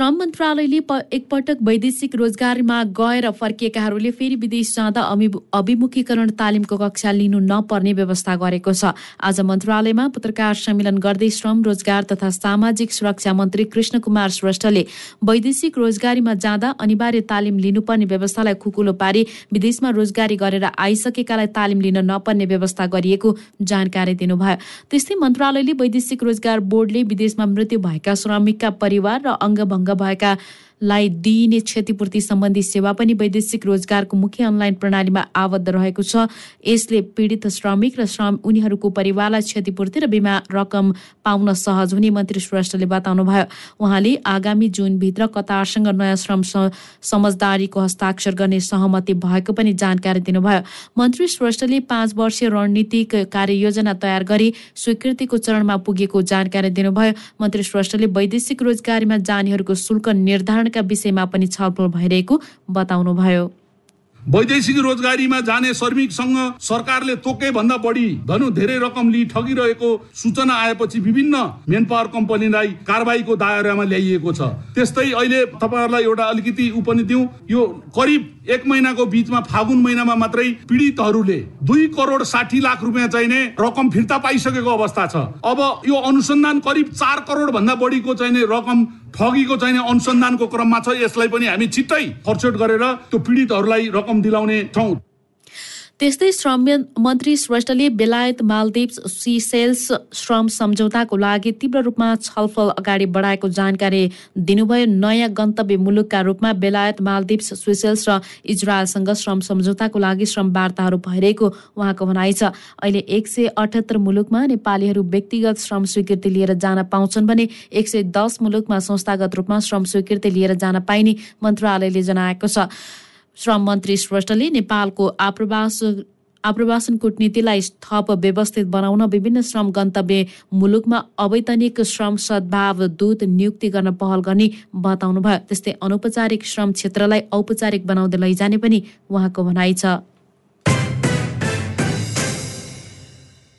श्रम मन्त्रालयले एकपटक वैदेशिक रोजगारमा गएर फर्किएकाहरूले फेरि विदेश जाँदा अभिमुखीकरण तालिमको कक्षा लिनु नपर्ने व्यवस्था गरेको छ। आज मन्त्रालयमा पत्रकार सम्मेलन गर्दै श्रम रोजगार तथा सामाजिक सुरक्षा मन्त्री कृष्ण कुमार श्रेष्ठले वैदेशिक रोजगारीमा जाँदा अनिवार्य तालिम लिनुपर्ने व्यवस्थालाई खुकुलो पारी विदेशमा रोजगारी गरेर आइसकेकालाई तालिम लिन नपर्ने व्यवस्था गरिएको जानकारी दिनुभयो। त्यस्तै मन्त्रालयले वैदेशिक रोजगार बोर्डले विदेशमा मृत्यु भएका श्रमिकका परिवार र अङ्ग भङ्ग भएका लाई दिइने क्षतिपूर्ति सम्बन्धी सेवा पनि वैदेशिक रोजगारको मुख्य अनलाइन प्रणालीमा आबद्ध रहेको छ। यसले पीडित श्रमिक र श्रम उनीहरूको परिवारलाई क्षतिपूर्ति र बिमा रकम पाउन सहज हुने मन्त्री श्रेष्ठले बताउनुभयो। उहाँले आगामी जुनभित्र कतारसँग नयाँ श्रम समझदारीको हस्ताक्षर गर्ने सहमति भएको पनि जानकारी दिनुभयो। मन्त्री श्रेष्ठले पाँच वर्षीय रणनीतिक कार्ययोजना तयार गरी स्वीकृतिको चरणमा पुगेको जानकारी दिनुभयो। मन्त्री श्रेष्ठले वैदेशिक रोजगारीमा जानेहरूको शुल्क निर्धारण निर्माणका विषयमा पनि छलफल भइरहेको बताउनुभयो। वैदेशिक रोजगारीमा जाने श्रमिकसँग सरकारले तोके भन्दा बढी धनु धेरै रकम लिई ठगिरहेको सूचना आएपछि विभिन्न मेन पावर कम्पनीलाई कारवाहीको दायरामा ल्याइएको छ। त्यस्तै अहिले तपाईँहरूलाई एउटा अलिकति उपनि दिउँ। यो करिब एक महिनाको बिचमा फागुन महिनामा मात्रै पीडितहरूले दुई करोड साठी लाख रुपियाँ चाहिने रकम फिर्ता पाइसकेको अवस्था छ। अब यो अनुसन्धान करिब चार करोड भन्दा बढीको चाहिने रकम ठगीको चाहिने अनुसन्धानको क्रममा छ यसलाई पनि हामी छिट्टै खर्चोट गरेर त्यो पीडितहरूलाई रकम दिलाउने छौँ त्यस्तै श्रम मन्त्री श्रेष्ठले बेलायत मालदिप्स सिसेल्स श्रम सम्झौताको लागि तीव्र रूपमा छलफल अगाडि बढाएको जानकारी दिनुभयो। नयाँ गन्तव्य मुलुकका रूपमा बेलायत मालदिप्स स्विसेल्स र इजरायलसँग श्रम सम्झौताको लागि श्रम वार्ताहरू भइरहेको उहाँको भनाइ छ। अहिले एक सय अठहत्तर मुलुकमा नेपालीहरू व्यक्तिगत श्रम स्वीकृति लिएर जान पाउँछन् भने एक सय दस मुलुकमा संस्थागत रूपमा श्रम स्वीकृति लिएर जान पाइने मन्त्रालयले जनाएको छ। श्रम मन्त्री श्रेष्ठले नेपालको आप्रवास आप्रवासन कूटनीतिलाई थप व्यवस्थित बनाउन विभिन्न श्रम गन्तव्य मुलुकमा अवैतनिक श्रम सद्भाव दूत नियुक्ति गर्न पहल गर्ने बताउनुभयो। त्यस्तै अनौपचारिक श्रम क्षेत्रलाई औपचारिक बनाउँदै लैजाने पनि उहाँको भनाइ छ।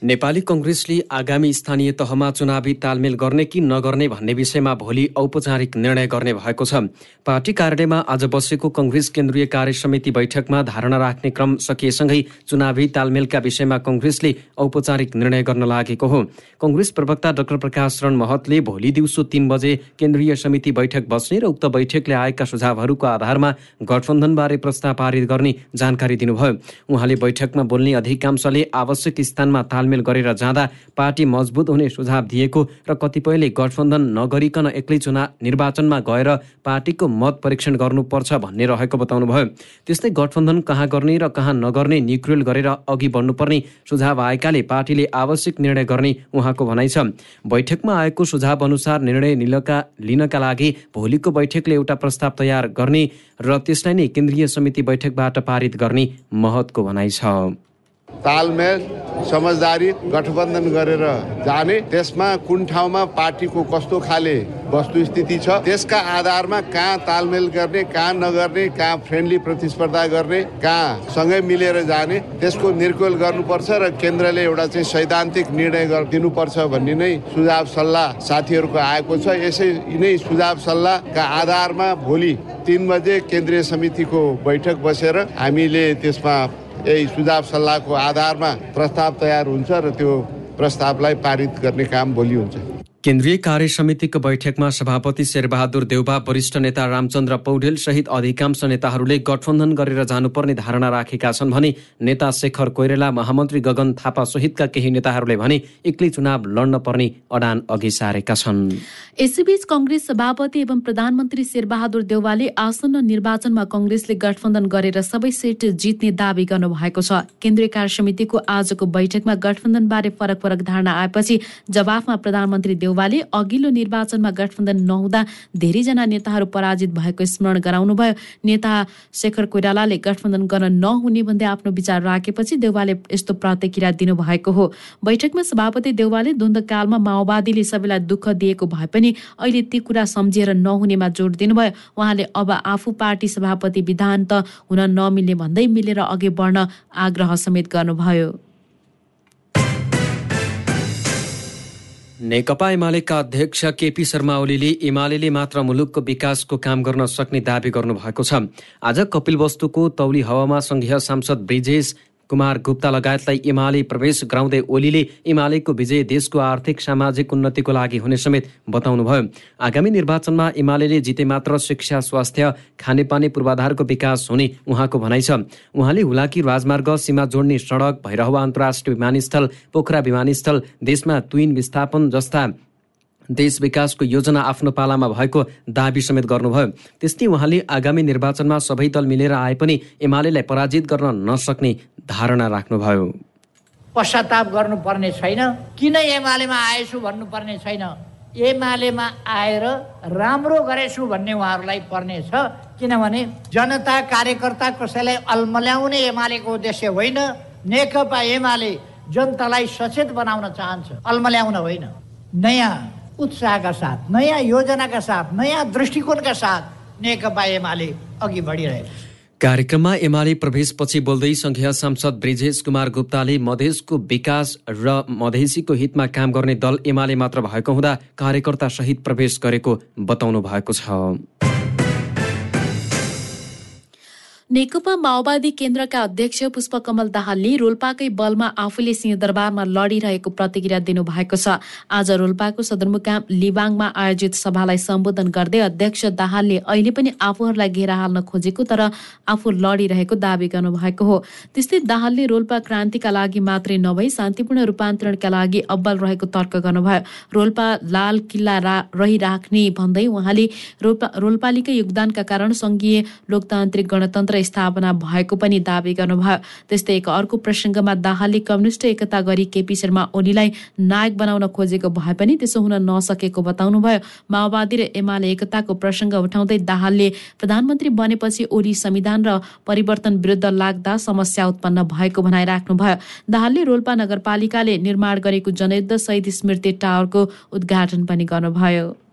नेपाली कङ्ग्रेसले आगामी स्थानीय तहमा चुनावी तालमेल गर्ने कि नगर्ने भन्ने विषयमा भोलि औपचारिक निर्णय गर्ने भएको छ। पार्टी कार्यालयमा आज बसेको कङ्ग्रेस केन्द्रीय कार्य समिति बैठकमा धारणा राख्ने क्रम सकिएसँगै चुनावी तालमेलका विषयमा कङ्ग्रेसले औपचारिक निर्णय गर्न लागेको हो। कङ्ग्रेस प्रवक्ता डाक्टर प्रकाश शरण महतले भोलि दिउँसो तीन बजे केन्द्रीय समिति बैठक बस्ने र उक्त बैठकले आएका सुझावहरूको आधारमा गठबन्धनबारे प्रस्ताव पारित गर्ने जानकारी दिनुभयो। उहाँले बैठकमा बोल्ने अधिकांशले आवश्यक स्थानमा तालमेल सामेल गरेर जाँदा पार्टी मजबुत हुने सुझाव दिएको र कतिपयले गठबन्धन नगरिकन एक्लै चुनाव निर्वाचनमा गएर पार्टीको मत परीक्षण गर्नुपर्छ भन्ने रहेको बताउनुभयो। त्यस्तै गठबन्धन कहाँ गर्ने र कहाँ नगर्ने निक्रुल गरेर अघि बढ्नुपर्ने सुझाव आएकाले पार्टीले आवश्यक निर्णय गर्ने उहाँको भनाइ छ। बैठकमा आएको सुझाव अनुसार निर्णय लिनका लिनका लागि भोलिको बैठकले एउटा प्रस्ताव तयार गर्ने र त्यसलाई नै केन्द्रीय समिति बैठकबाट पारित गर्ने महतको भनाइ छ। तालमेल समझदारी गठबन्धन गरेर जाने। त्यसमा कुन ठाउँमा पार्टीको कस्तो खाले वस्तुस्थिति छ त्यसका आधारमा कहाँ तालमेल गर्ने कहाँ नगर्ने कहाँ फ्रेन्डली प्रतिस्पर्धा गर्ने कहाँ सँगै मिलेर जाने त्यसको निर्कुल गर्नुपर्छ र केन्द्रले एउटा चाहिँ सैद्धान्तिक निर्णय दिनुपर्छ भन्ने नै सुझाव सल्लाह साथीहरूको आएको छ। यसै यिनै सुझाव सल्लाहका आधारमा भोलि तिन बजे केन्द्रीय समितिको बैठक बसेर हामीले त्यसमा यही सुझाव सल्लाहको आधारमा प्रस्ताव तयार हुन्छ र त्यो प्रस्तावलाई पारित गर्ने काम भोलि हुन्छ। केन्द्रीय कार्य समितिको बैठकमा सभापति शेरबहादुर देउबा वरिष्ठ नेता रामचन्द्र पौडेल सहित अधिकांश नेताहरूले गठबन्धन गरेर जानुपर्ने धारणा राखेका छन् भने नेता शेखर कोइरेला महामन्त्री गगन थापा सहितका केही नेताहरूले भने एक्लै चुनाव लड्न पर्ने अडान अघि सारेका छन्। यसैबीच कङ्ग्रेस सभापति एवं प्रधानमन्त्री शेरबहादुर देउवाले आसन्न निर्वाचनमा कङ्ग्रेसले गठबन्धन गरेर सबै सिट जित्ने दावी गर्नुभएको छ। केन्द्रीय कार्य समितिको आजको बैठकमा गठबन्धनबारे फरक फरक धारणा आएपछि जवाफमा प्रधानमन्त्री देउवाले अघिल्लो निर्वाचनमा गठबन्धन नहुँदा धेरैजना नेताहरू पराजित भएको स्मरण गराउनुभयो। नेता शेखर कोइरालाले गठबन्धन गर्न नहुने भन्दै आफ्नो विचार राखेपछि देउवाले यस्तो प्रतिक्रिया दिनुभएको हो। बैठकमा सभापति देउवाले द्वन्द्वकालमा माओवादीले सबैलाई दुःख दिएको भए पनि अहिले ती कुरा सम्झिएर नहुनेमा जोड दिनुभयो। उहाँले अब आफू पार्टी सभापति विधान त हुन नमिल्ने भन्दै मिलेर अघि बढ्न आग्रह समेत गर्नुभयो। नेकपा एमालेका अध्यक्ष केपी शर्मा ओलीले एमाले मात्र मुलुकको विकासको काम गर्न सक्ने दावी गर्नुभएको छ। आज कपिलवस्तुको तौली हावामा संघीय सांसद ब्रिजेश कुमार गुप्ता लगायतलाई एमाले प्रवेश गराउँदै ओलीले एमालेको विजय देशको आर्थिक सामाजिक उन्नतिको लागि हुने समेत बताउनुभयो। आगामी निर्वाचनमा एमाले जिते मात्र शिक्षा स्वास्थ्य खानेपानी पूर्वाधारको विकास हुने उहाँको भनाइ छ। उहाँले हुलाकी राजमार्ग सीमा जोड्ने सडक भैरहवा अन्तर्राष्ट्रिय विमानस्थल पोखरा विमानस्थल देशमा तुइन विस्थापन जस्ता देश विकासको योजना आफ्नो पालामा भएको दावी समेत गर्नुभयो। त्यस्तै उहाँले आगामी निर्वाचनमा सबै दल मिलेर आए पनि एमालेलाई पराजित गर्न नसक्ने धारणा राख्नुभयो। पश्चाताप गर्नुपर्ने छैन। किन एमालेमा आएछु भन्नुपर्ने छैन। एमालेमा आएर राम्रो गरेछु भन्ने उहाँहरूलाई पर्ने छ। किनभने जनता कार्यकर्ता कसैलाई अल्मल्याउने एमालेको उद्देश्य होइन। नेकपा एमाले जनतालाई सचेत बनाउन चाहन्छ। अल्मल्याउन होइन। नयाँ उत्साहका साथ नयाँ योजनाका साथ नयाँ दृष्टिकोणका साथ नेकपा एमाले अघि बढिरहेको कार्यक्रममा एमाले प्रवेशपछि बोल्दै संघीय सांसद ब्रिजेश कुमार गुप्ताले मधेसको विकास र मधेसीको हितमा काम गर्ने दल एमाले मात्र भएको हुँदा कार्यकर्ता सहित प्रवेश गरेको बताउनु भएको छ। नेकपा माओवादी केन्द्रका अध्यक्ष पुष्पकमल दाहालले रोल्पाकै बलमा आफूले सिंहदरबारमा लडिरहेको प्रतिक्रिया दिनुभएको छ। आज रोल्पाको सदरमुकाम लिबाङमा आयोजित सभालाई सम्बोधन गर्दै अध्यक्ष दाहालले अहिले पनि आफूहरूलाई घेरा हाल्न खोजेको तर आफू लडिरहेको दावी गर्नुभएको हो। त्यस्तै दाहालले रोल्पा क्रान्तिका लागि मात्रै नभई शान्तिपूर्ण रूपान्तरणका लागि अब्बल रहेको तर्क गर्नुभयो। रोल्पा लाल किल्ला रहिराख्ने भन्दै उहाँले रोल्पा रोल्पालीकै योगदानका कारण सङ्घीय लोकतान्त्रिक गणतन्त्र स्थापना भएको पनि दावी गर्नुभयो। त्यस्तै एक अर्को प्रसङ्गमा दाहालले कम्युनिष्ट एकता गरी केपी शर्मा ओलीलाई नायक बनाउन खोजेको भए पनि त्यसो हुन नसकेको बताउनुभयो। माओवादी र एमाले एकताको प्रसङ्ग उठाउँदै दाहालले प्रधानमन्त्री बनेपछि ओली संविधान र परिवर्तन विरुद्ध लाग्दा समस्या उत्पन्न भएको भनाइराख्नुभयो। दाहालले रोल्पा नगरपालिकाले निर्माण गरेको जनयुद्ध शहीद स्मृति टावरको उद्घाटन पनि गर्नुभयो।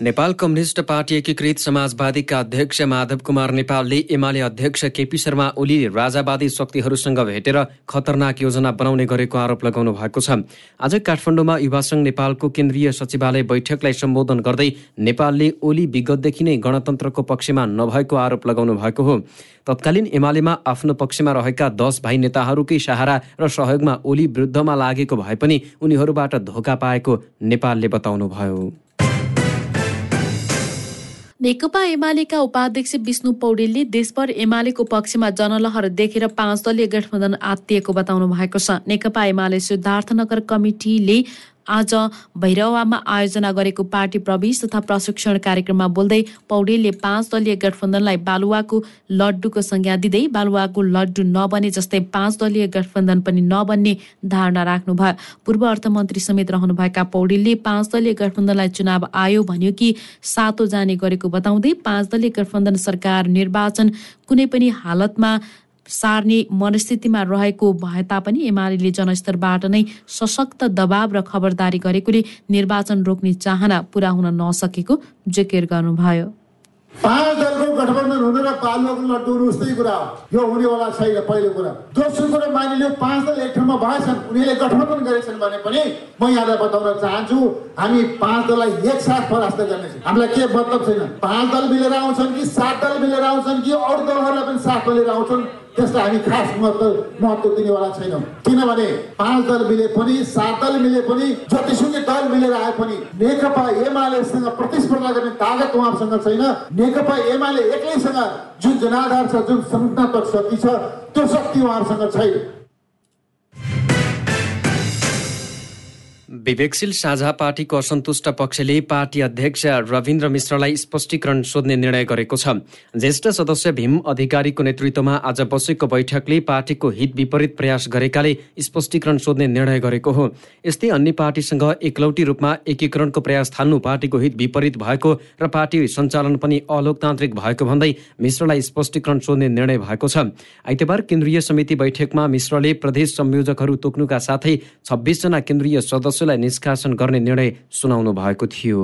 नेपाल कम्युनिष्ट पार्टी एकीकृत समाजवादीका अध्यक्ष माधव कुमार नेपालले एमाले अध्यक्ष केपी शर्मा ओलीले राजावादी शक्तिहरूसँग भेटेर खतरनाक योजना बनाउने गरेको आरोप लगाउनु भएको छ। आज काठमाडौँमा युवा सङ्घ नेपालको केन्द्रीय सचिवालय बैठकलाई सम्बोधन गर्दै नेपालले ओली विगतदेखि नै गणतन्त्रको पक्षमा नभएको आरोप लगाउनु भएको हो। तत्कालीन एमालेमा आफ्नो पक्षमा रहेका दस भाइ नेताहरूकै सहारा र सहयोगमा ओली विरुद्धमा लागेको भए पनि उनीहरूबाट धोका पाएको नेपालले बताउनुभयो। नेकपा एमालेका उपाध्यक्ष विष्णु पौडेलले देशभर एमालेको पक्षमा जनलहर देखेर पाँच दलीय गठबन्धन आत्तिएको बताउनु भएको छ। नेकपा एमाले सिद्धार्थनगर कमिटीले आज भैरवामा आयोजना गरेको पार्टी प्रवेश तथा प्रशिक्षण कार्यक्रममा बोल्दै पौडेलले पाँच दलीय गठबन्धनलाई बालुवाको लड्डुको संज्ञा दिँदै बालुवाको लड्डु नबने जस्तै पाँच दलीय गठबन्धन पनि नबन्ने धारणा राख्नुभयो। पूर्व अर्थमन्त्री समेत रहनुभएका पौडेलले पाँच दलीय गठबन्धनलाई चुनाव आयो भन्यो कि सातो जाने गरेको बताउँदै पाँच दलीय गठबन्धन सरकार निर्वाचन कुनै पनि हालतमा सार्ने मनस्थितिमा रहेको भए तापनि एमाले जनस्तरबाट नै सशक्त दबाव र खबरदारी गरेकोले निर्वाचन रोक्ने चाहना पुरा हुन नसकेको जिकिर गर्नुभयो। पाँच दलको गठबन्धन हुनु र पालुवाको लड्डु उस्तै कुरा हो। यो हुनेवाला छैन पहिलो कुरा। दोस्रो कुरा मानिलियो पाँच दल एक ठाउँमा भएछन् उनीहरूले गठबन्धन गरेछन् भने पनि म यहाँलाई बताउन चाहन्छु हामी पाँच दललाई एकसाथ परास्त गर्नेछौँ। हामीलाई के मतलब छैन? पाँच दल मिलेर आउँछन् कि सात दल मिलेर आउँछन् कि अरू दलहरूलाई पनि साथमा लिएर आउँछन्? त्यसलाई हामी खास महत्व महत्व दिनेवाला छैनौँ। किनभने पाँच दल मिले पनि सात दल मिले पनि जतिसुकै दल मिलेर आए पनि नेकपा एमालेसँग प्रतिस्पर्धा गर्ने तागत उहाँहरूसँग छैन। नेकपा एमाले एक्लैसँग जुन जनाधार छ जुन संस्थात्मक शक्ति छ त्यो शक्ति उहाँहरूसँग छैन। विवेकशील साझा पार्टीको असन्तुष्ट पक्षले पार्टी अध्यक्ष रविन्द्र मिश्रलाई स्पष्टीकरण सोध्ने निर्णय गरेको छ। ज्येष्ठ सदस्य भीम अधिकारीको नेतृत्वमा आज बसेको बैठकले पार्टीको हित विपरीत प्रयास गरेकाले स्पष्टीकरण सोध्ने निर्णय गरेको हो। यस्तै अन्य पार्टीसँग एकलौटी रूपमा एकीकरणको प्रयास थाल्नु पार्टीको हित विपरीत भएको र पार्टी सञ्चालन पनि अलोकतान्त्रिक भएको भन्दै मिश्रलाई स्पष्टीकरण सोध्ने निर्णय भएको छ। आइतबार केन्द्रीय समिति बैठकमा मिश्रले प्रदेश संयोजकहरू तोक्नुका साथै छब्बिसजना केन्द्रीय सदस्यलाई निष्कासन गर्ने निर्णय सुनाउनु भएको थियो।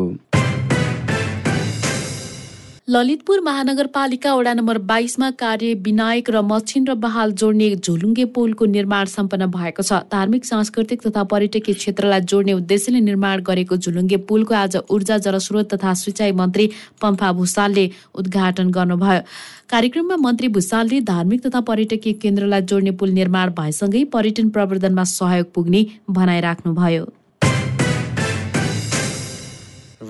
ललितपुर महानगरपालिका वडा नम्बर बाइसमा कार्य विनायक र मच्छिन्द्र बहाल जोड्ने झोलुङ्गे पुलको निर्माण सम्पन्न भएको छ। धार्मिक सांस्कृतिक तथा पर्यटकीय क्षेत्रलाई जोड्ने उद्देश्यले निर्माण गरेको झुलुङ्गे पुलको आज ऊर्जा जलस्रोत तथा सिँचाइ मन्त्री पम्फा भूषालले उद्घाटन गर्नुभयो। कार्यक्रममा मन्त्री भूषालले धार्मिक तथा पर्यटकीय केन्द्रलाई जोड्ने पुल निर्माण भएसँगै पर्यटन प्रवर्धनमा सहयोग पुग्ने भनाइराख्नुभयो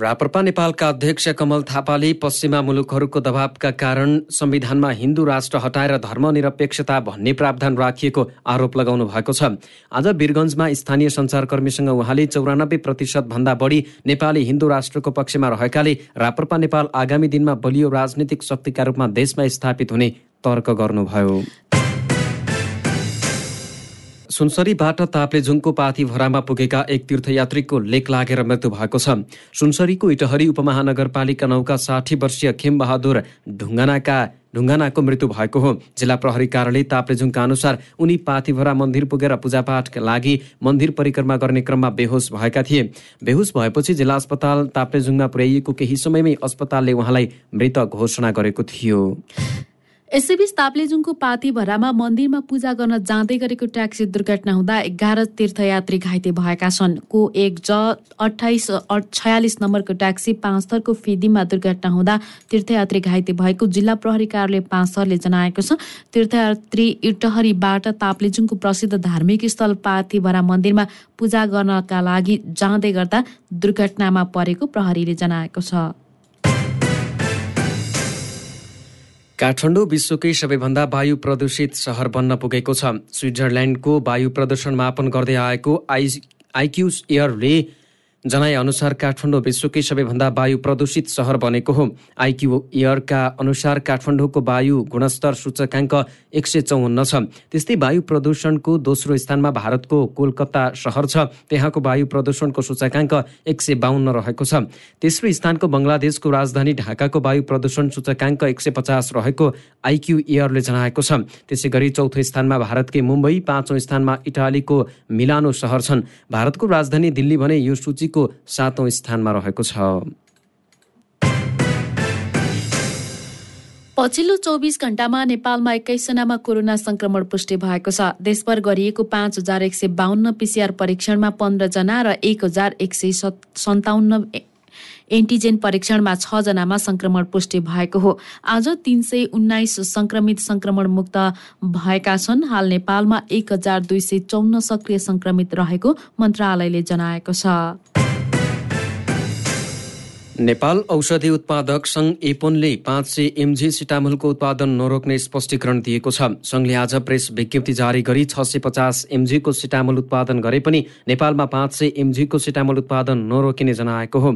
राप्रपा नेपालका अध्यक्ष कमल थापाले पश्चिमा मुलुकहरूको दबावका कारण संविधानमा हिन्दू राष्ट्र हटाएर धर्मनिरपेक्षता भन्ने प्रावधान राखिएको आरोप लगाउनु भएको छ। आज वीरगन्जमा स्थानीय सञ्चारकर्मीसँग उहाँले चौरानब्बे प्रतिशत भन्दा बढी नेपाली हिन्दू राष्ट्रको पक्षमा रहेकाले राप्रपा नेपाल आगामी दिनमा बलियो राजनीतिक शक्तिका रूपमा देशमा स्थापित हुने तर्क गर्नुभयो। सुनसरीबाट ताप्लेजुङको पाथीभरामा पुगेका एक तीर्थयात्रीको लेक लागेर मृत्यु भएको छ। सुनसरीको इटहरी उपमहानगरपालिका नौका साठी वर्षीय खेमबहादुर ढुङ्गानाका ढुङ्गानाको मृत्यु भएको हो। जिल्ला प्रहरी कार्यालय ताप्लेजुङका अनुसार उनी पाथीभरा मन्दिर पुगेर पूजापाठका लागि मन्दिर परिक्रमा गर्ने क्रममा बेहोस भएका थिए। बेहोस भएपछि जिल्ला अस्पताल ताप्लेजुङमा पुर्याइएको केही समयमै अस्पतालले उहाँलाई मृत घोषणा गरेको थियो। यसैबीच ताप्लेजुङको पातीभरामा मन्दिरमा पूजा गर्न जाँदै गरेको ट्याक्सी दुर्घटना हुँदा एघार तीर्थयात्री घाइते भएका छन्। को एक ज अठाइस छयालिस नम्बरको ट्याक्सी पाँचथरको फेदीमा दुर्घटना हुँदा तीर्थयात्री घाइते भएको जिल्ला प्रहरी कार्यालय पाँचथरले जनाएको छ। तीर्थयात्री इटहरीबाट ताप्लेजुङको प्रसिद्ध धार्मिक स्थल पाथीभरा मन्दिरमा पूजा गर्नका लागि जाँदै गर्दा दुर्घटनामा परेको प्रहरीले जनाएको छ। काठमाडौँ विश्वकै सबैभन्दा वायु प्रदूषित सहर बन्न पुगेको छ। स्विजरल्यान्डको वायु प्रदूषण मापन गर्दै आएको आइ आइक्युस एयरले जनाएअनुसार काठमाडौँ विश्वकै सबैभन्दा वायु प्रदूषित सहर बनेको हो। आइक्यू एयरका अनुसार काठमाडौँको वायु गुणस्तर सूचकाङ्क एक सय चौवन्न छ। त्यस्तै वायु प्रदूषणको दोस्रो स्थानमा भारतको कोलकाता सहर छ। त्यहाँको वायु प्रदूषणको सूचकाङ्क एक सय बाहन्न रहेको छ। तेस्रो स्थानको बङ्गलादेशको राजधानी ढाकाको वायु प्रदूषण सूचकाङ्क एक सय पचास रहेको आइक्यू एयरले जनाएको छ। त्यसै गरी चौथो स्थानमा भारतकै मुम्बई पाँचौँ स्थानमा इटालीको मिलानो सहर छन्। भारतको राजधानी दिल्ली भने यो सूचीको सातौँ स्थानमा रहेको छ। पछिल्लो चौबिस घण्टामा नेपालमा एक्काइसजनामा कोरोना संक्रमण पुष्टि भएको छ। देशभर गरिएको पाँच हजार एक सय बाहन्न पिसिआर परीक्षणमा पन्ध्रजना र एक हजार एक सय सन्ताउन्न एन्टिजेन परीक्षणमा छजनामा संक्रमण पुष्टि भएको हो। आज तीन सय उन्नाइस संक्रमित संक्रमण मुक्त भएका छन्। हाल नेपालमा एक हजार दुई सय चौन्न सक्रिय संक्रमित रहेको मन्त्रालयले जनाएको छ। नेपाल औषधि उत्पादक सङ्घ एपोनले पाँच सय एमजी सिटामोलको उत्पादन नरोक्ने स्पष्टीकरण दिएको छ। सङ्घले आज प्रेस विज्ञप्ति जारी गरी छ सय पचास एमजीको सिटामोल उत्पादन गरे पनि नेपालमा पाँच सय एमजीको सिटामोल उत्पादन नरोकिने जनाएको हो।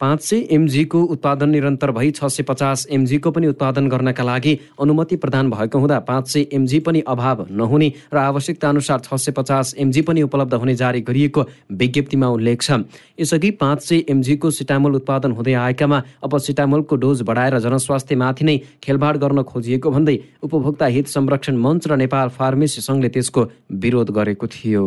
पाँच सय एमजीको उत्पादन निरन्तर भई छ सय पचास एमजीको पनि उत्पादन गर्नका लागि अनुमति प्रदान भएको हुँदा पाँच सय एमजी पनि अभाव नहुने र आवश्यकता अनुसार छ सय पचास एमजी पनि उपलब्ध हुने जारी गरिएको विज्ञप्तिमा उल्लेख छ। यसअघि पाँच सय एमजीको सिटामोल उत्पादन हुँदै आएकामा अब सिटामोलको डोज बढाएर जनस्वास्थ्यमाथि नै खेलबाड गर्न खोजिएको भन्दै उपभोक्ता हित संरक्षण मञ्च र नेपाल फार्मेसी सङ्घले त्यसको विरोध गरेको थियो।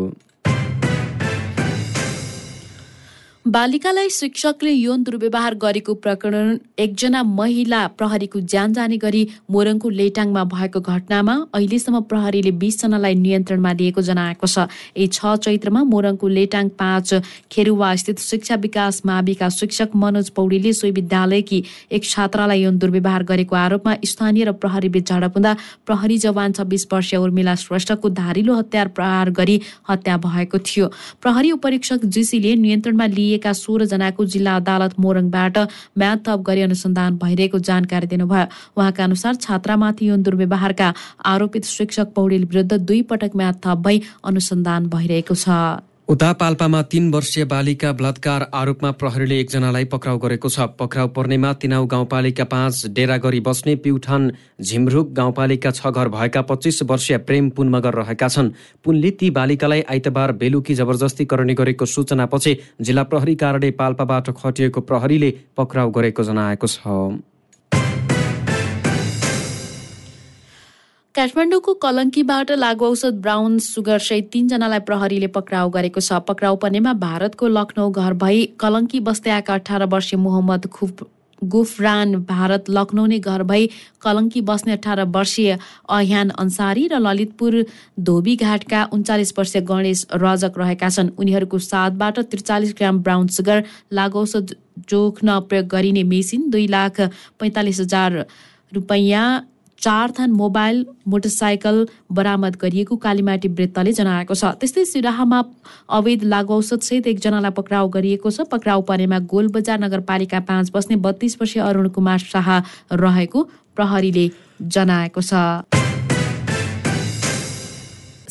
बालिकालाई शिक्षकले यौन दुर्व्यवहार गरेको प्रकरण एकजना महिला प्रहरीको ज्यान जाने गरी मोरङको लेटाङमा भएको घटनामा अहिलेसम्म प्रहरीले बिसजनालाई नियन्त्रणमा लिएको जनाएको छ। यी छ चैत्रमा मोरङको लेटाङ पाँच खेरुवा स्थित शिक्षा विकास माविका शिक्षक मनोज पौडेलले सोही विद्यालयकी एक छात्रालाई यौन दुर्व्यवहार गरेको आरोपमा स्थानीय र प्रहरी बीच झडप हुँदा प्रहरी जवान छब्बिस वर्षीय उर्मिला श्रेष्ठको धारिलो हतियार प्रहार गरी हत्या भएको थियो। प्रहरी उपरीक्षक जीसीले नियन्त्रणमा लिए गरिएका सोह्रजनाको जिल्ला अदालत मोरङबाट म्याद थप गरी अनुसन्धान भइरहेको जानकारी दिनुभयो। उहाँका अनुसार छात्रामाथि यौन दुर्व्यवहारका आरोपित शिक्षक पौडेल विरुद्ध दुई पटक म्याद थप भई अनुसन्धान भइरहेको छ। उता पाल्पामा तीन वर्षीय बालिका बलात्कार आरोपमा प्रहरीले एकजनालाई पक्राउ गरेको छ। पक्राउ पर्नेमा तिनाउ गाउँपालिका पाँच डेरा गरी बस्ने प्युठान झिमरुक गाउँपालिका छ घर भएका पच्चिस वर्षीय प्रेम पुन मगर रहेका छन्। पुनले ती बालिकालाई आइतबार बेलुकी जबरजस्ती गर्ने गरेको सूचनापछि जिल्ला प्रहरी कार्यालय पाल्पाबाट खटिएको प्रहरीले पक्राउ गरेको जनाएको छ। काठमाडौँको कलङ्कीबाट लागु औषध ब्राउन सुगर सहित तीनजनालाई प्रहरीले पक्राउ गरेको छ। पक्राउ पर्नेमा भारतको लखनऊ घर भई कलङ्की बस्दै आएका अठार वर्षीय मोहम्मद खुफ गुफरान भारत लखनऊ नै घर भई कलङ्की बस्ने अठार वर्षीय अह्यान अन्सारी र ललितपुर धोबीघाटका उन्चालिस वर्षीय गणेश रजक रहेका छन्। उनीहरूको साथबाट त्रिचालिस ग्राम ब्राउन सुगर लागौषध जोख्न प्रयोग गरिने मेसिन दुई लाख पैँतालिस हजार रुपैयाँ चार थान मोबाइल मोटरसाइकल बरामद गरिएको कालीमाटी वृत्तले जनाएको छ। त्यस्तै सिराहामा अवैध लागु औषधसहित एकजनालाई पक्राउ गरिएको छ। पक्राउ परेमा गोलबजार नगरपालिका पाँच बस्ने बत्तीस वर्षीय अरुण कुमार शाह रहेको प्रहरीले जनाएको छ।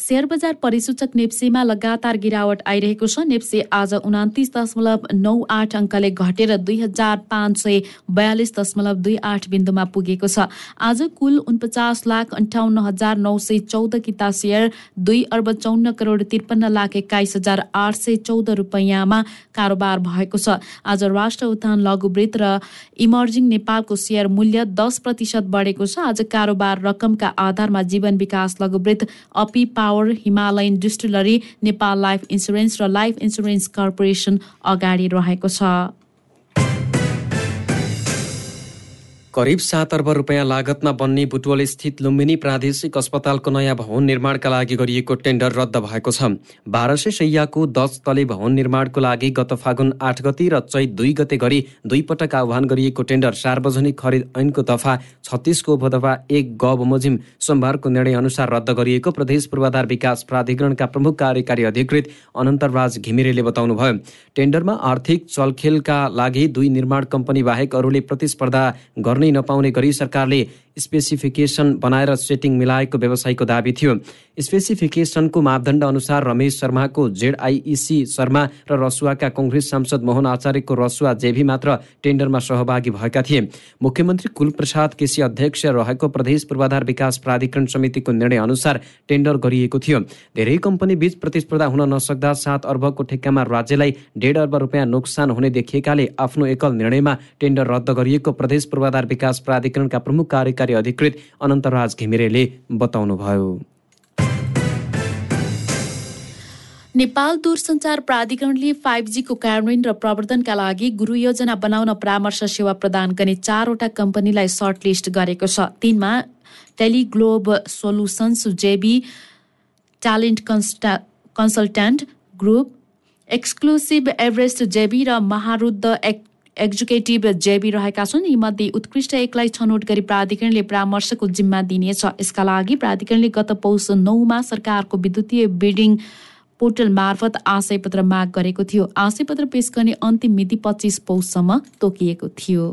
सेयर बजार परिसूचक नेप्सेमा लगातार गिरावट आइरहेको छ। नेप्से आज उनातिस दशमलव नौ आठ अङ्कले घटेर दुई हजार पाँच सय बयालिस दशमलव दुई आठ बिन्दुमा पुगेको छ। आज कुल उनपचास लाख अन्ठाउन्न हजार नौ सय चौध किता सेयर दुई अर्ब चौन्न करोड त्रिपन्न लाख एक्काइस हजार आठ सय चौध रुपियाँमा कारोबार भएको छ। आज राष्ट्र उत्थान लघुवृत्त र इमर्जिङ नेपालको सेयर मूल्य दस प्रतिशत बढेको छ। आज कारोबार रकमका आधारमा जीवन विकास लघुवृत्त Api power power Himalayan distillery Nepal life insurance र लाइफ इन्सुरेन्स कर्पोरेसन अगाडि रहेको छ। करिब सात अर्ब रुपियाँ लागतमा बन्ने बुटवल स्थित लुम्बिनी प्रादेशिक अस्पतालको नयाँ भवन निर्माणका लागि गरिएको टेन्डर रद्द भएको छ। बाह्र सय सैयाको दस तले भवन निर्माणको लागि गत फागुन आठ गति र चैत दुई गते गरी दुई पटक आह्वान गरिएको टेन्डर सार्वजनिक खरिद ऐनको दफा छत्तिसको उपदफा एक ग बमोजिम सोमबारको निर्णय अनुसार रद्द गरिएको प्रदेश पूर्वाधार विकास प्राधिकरणका प्रमुख कार्यकारी अधिकृत अनन्तराज घिमिरेले बताउनुभयो। टेन्डरमा आर्थिक चलखेलका लागि दुई निर्माण कम्पनी बाहेक अरूले प्रतिस्पर्धा गर्ने नपाउने गरी सरकारले स्पेसिफिकेसन बनाएर सेटिङ मिलाएको व्यवसायीको दावी थियो। स्पेसिफिकेसनको मापदण्ड अनुसार रमेश शर्माको जेडआइइसी शर्मा र रसुवाका कङ्ग्रेस सांसद मोहन आचार्यको रसुवा जेभी मात्र टेन्डरमा सहभागी भएका थिए। मुख्यमन्त्री कुलप्रसाद केसी अध्यक्ष रहेको प्रदेश पूर्वाधार विकास प्राधिकरण समितिको निर्णय अनुसार टेन्डर गरिएको थियो। धेरै कम्पनी बीच प्रतिस्पर्धा हुन नसक्दा सात अर्बको ठेक्कामा राज्यलाई डेढ अर्ब रुपियाँ नोक्सान हुने देखिएकाले आफ्नो एकल निर्णयमा टेन्डर रद्द गरिएको प्रदेश पूर्वाधार विकास प्राधिकरणका प्रमुख कार्यकारी कार्यकारी अधिकृत अनन्तराज घिमिरेले बताउनुभयो। नेपाल दूरसञ्चार प्राधिकरणले फाइभ जीको कार्यान्वयन र प्रवर्धनका लागि गुरु योजना बनाउन परामर्श सेवा प्रदान गर्ने चारवटा कम्पनीलाई सर्टलिस्ट गरेको छ। तिनमा Teleglobe सोलुसन्स JB talent कन्स्टा consultant group exclusive Everest JB र महारुद्ध एक एक्जिक्युटिभ जेबी रहेका छन्। यीमध्ये उत्कृष्ट एकलाई छनौट गरी प्राधिकरणले परामर्शको जिम्मा दिनेछ। यसका लागि प्राधिकरणले गत पौष नौमा सरकारको विद्युतीय बिल्डिङ पोर्टल मार्फत आशयपत्र माग गरेको थियो। आशयपत्र पेश गर्ने अन्तिम मिति पच्चिस पौषसम्म तोकिएको थियो।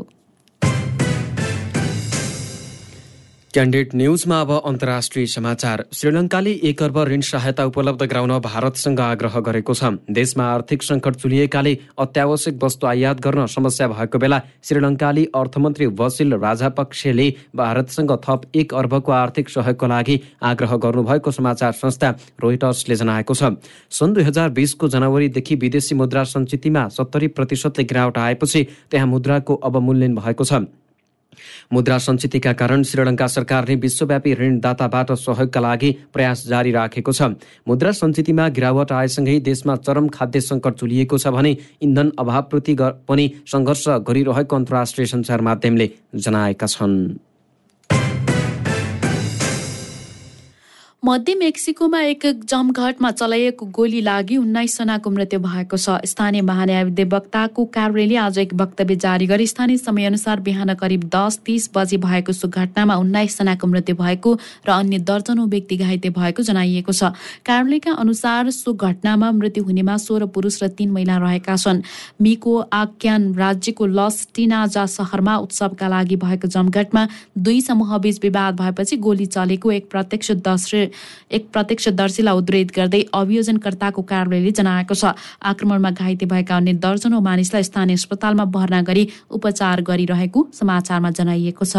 क्यान्डेट न्युजमा अब अन्तर्राष्ट्रिय समाचार। श्रीलङ्काले एक अर्ब ऋण सहायता उपलब्ध गराउन भारतसँग आग्रह गरेको छ। देशमा आर्थिक सङ्कट चुलिएकाले अत्यावश्यक वस्तु आयात गर्न समस्या भएको बेला श्रीलङ्काली अर्थमन्त्री वसिल राजापक्षले भारतसँग थप एक अर्बको आर्थिक सहयोगको लागि आग्रह गर्नुभएको समाचार संस्था रोइटर्सले जनाएको छ। सन् दुई हजार बिसको जनवरीदेखि विदेशी मुद्रा सञ्चितमा सत्तरी प्रतिशतले गिरावट आएपछि त्यहाँ मुद्राको अवमूल्यन भएको छ। मुद्रा सञ्चितका कारण श्रीलङ्का सरकारले विश्वव्यापी ऋणदाताबाट सहयोगका लागि प्रयास जारी राखेको छ। मुद्रा सञ्चितमा गिरावट आएसँगै देशमा चरम खाद्य सङ्कट चुलिएको छ भने इन्धन अभावप्रति पनि सङ्घर्ष गरिरहेको अन्तर्राष्ट्रिय सञ्चार माध्यमले जनाएका छन्। मध्य मेक्सिकोमा एक जमघटमा चलाइएको गोली लागि उन्नाइसजनाको मृत्यु भएको छ। स्थानीय महान्यायाधिवक्ताको कार्यालयले आज एक वक्तव्य जारी गरी। स्थानीय समयअनुसार बिहान करिब दस तिस बजे भएको सो घटनामा उन्नाइसजनाको मृत्यु भएको र अन्य दर्जनौँ व्यक्ति घाइते भएको जनाइएको छ। कार्यालयका अनुसार सो घटनामा मृत्यु हुनेमा सोह्र पुरुष र तीन महिला रहेका छन्। मिको आक्यान राज्यको लस टिनाजा सहरमा उत्सवका लागि भएको जमघटमा दुई समूहबीच विवाद भएपछि गोली चलेको एक प्रत्यक्ष दर्शी एक प्रत्यक्षदर्शीलाई उद्धित गर्दै अभियोजनकर्ताको कार्यालयले जनाएको छ। आक्रमणमा घाइते भएका अन्य दर्जनौ मानिसलाई स्थानीय अस्पतालमा भर्ना गरी उपचार गरिरहेको समाचारमा जनाइएको छ।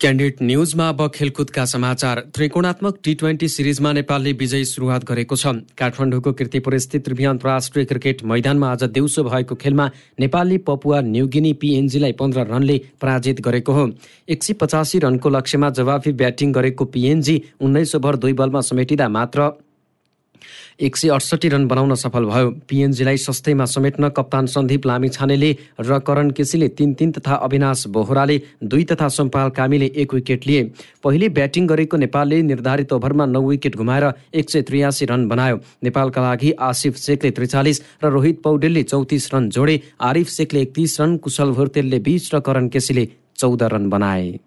क्यान्डिडेट न्युजमा अब खेलकुदका समाचार। त्रिकोणात्मक टी ट्वेन्टी सिरिजमा नेपालले विजयी सुरुवात गरेको छ। काठमाडौँको किर्तिपुर स्थित त्रिभुवन अन्तर्राष्ट्रिय क्रिकेट मैदानमा आज दिउँसो भएको खेलमा नेपालले पपुवा न्युगिनी पिएनजीलाई पन्ध्र रनले पराजित गरेको हो। एक सय पचासी रनको लक्ष्यमा जवाफी ब्याटिङ गरेको पिएनजी उन्नाइस ओभर दुई बलमा समेटिँदा मात्र एक सय अडसठी रन बनाउन सफल भयो। पिएनजीलाई सस्तैमा समेट्न कप्तान सन्दीप लामिछानेले र करण केसीले तिन तिन तथा अविनाश बोहराले दुई तथा सम्पाल कामीले एक विकेट लिए। पहिले ब्याटिङ गरेको नेपालले निर्धारित ओभरमा नौ विकेट घुमाएर एक सय त्रियासी रन बनायो। नेपालका लागि आसिफ शेखले त्रिचालिस र रोहित पौडेलले चौतिस रन जोडे। आरिफ शेखले एकतिस रन कुशल भुर्तेलले बिस र करण केसीले चौध रन बनाए।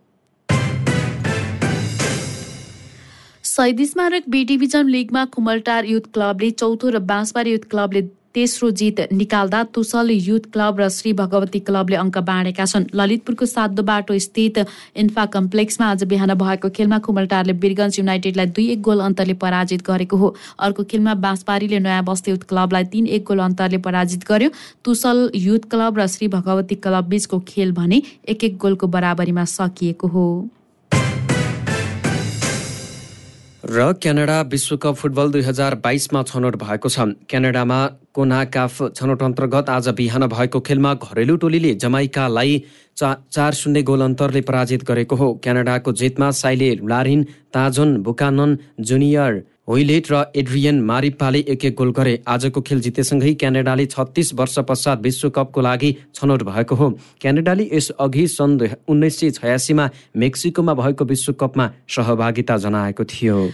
शहीद स्मारक बी डिभिजन लिगमा कुमलटार युथ क्लबले चौथो र बाँसबारी युथ क्लबले तेस्रो जित निकाल्दा तुसल युथ क्लब र श्री भगवती क्लबले अङ्क बाँडेका छन्। ललितपुरको सातो बाटो स्थित इन्फा कम्प्लेक्समा आज बिहान भएको खेलमा कुमलटारले वीरगञ्ज युनाइटेडलाई दुई एक गोल अन्तरले पराजित गरेको हो। अर्को खेलमा बाँसबारीले नयाँ बस्ती युथ क्लबलाई तीन एक गोल अन्तरले पराजित गर्यो। तुसल युथ क्लब र श्री भगवती क्लब बीचको खेल भने एक एक गोलको बराबरीमा सकिएको हो। र क्यानाडा विश्वकप फुटबल दुई हजार बाइसमा छनौट भएको छ। क्यानाडामा कोनाकाफ छनौट अन्तर्गत आज बिहान भएको खेलमा घरेलु टोलीले जमाइकालाई चा चार शून्य गोल अन्तरले पराजित गरेको हो। क्यानाडाको जितमा Cyle Larin Tajon Buchanan Junior Hoilett र एड्रियन मारिपाले एक एक गोल गरे। आजको खेल जितेसँगै क्यानाडाले छत्तिस वर्ष पश्चात विश्वकपको लागि छनौट भएको हो। क्यानाडाले यसअघि सन् उन्नाइस सय छयासीमा मेक्सिकोमा भएको विश्वकपमा सहभागिता जनाएको थियो।